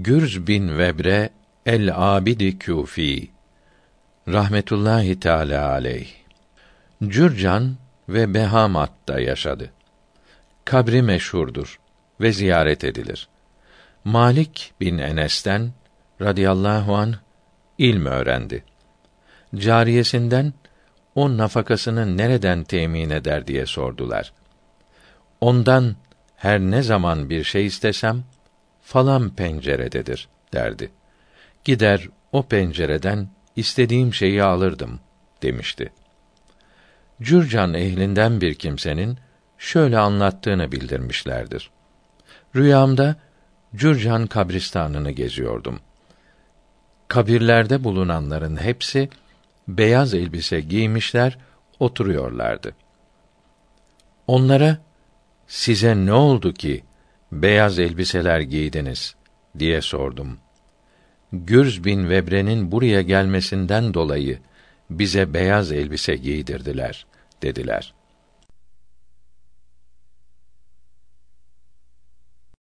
Gürz bin Vebre el Abidi Küfi rahmetullahi teala aleyh Cürcan ve Behamat'ta yaşadı. Kabri meşhurdur ve ziyaret edilir. Malik bin Enes'ten radıyallahu an ilm öğrendi. Cariyesinden o nafakasını nereden temin eder diye sordular. Ondan her ne zaman bir şey istesem falan pencerededir derdi. Gider o pencereden istediğim şeyi alırdım demişti. Cürcan ehlinden bir kimsenin şöyle anlattığını bildirmişlerdir. Rüyamda Cürcan kabristanını geziyordum. Kabirlerde bulunanların hepsi beyaz elbise giymişler, oturuyorlardı. Onlara size ne oldu ki beyaz elbiseler giydiniz diye sordum. Gürz bin Vebre'nin buraya gelmesinden dolayı bize beyaz elbise giydirdiler dediler.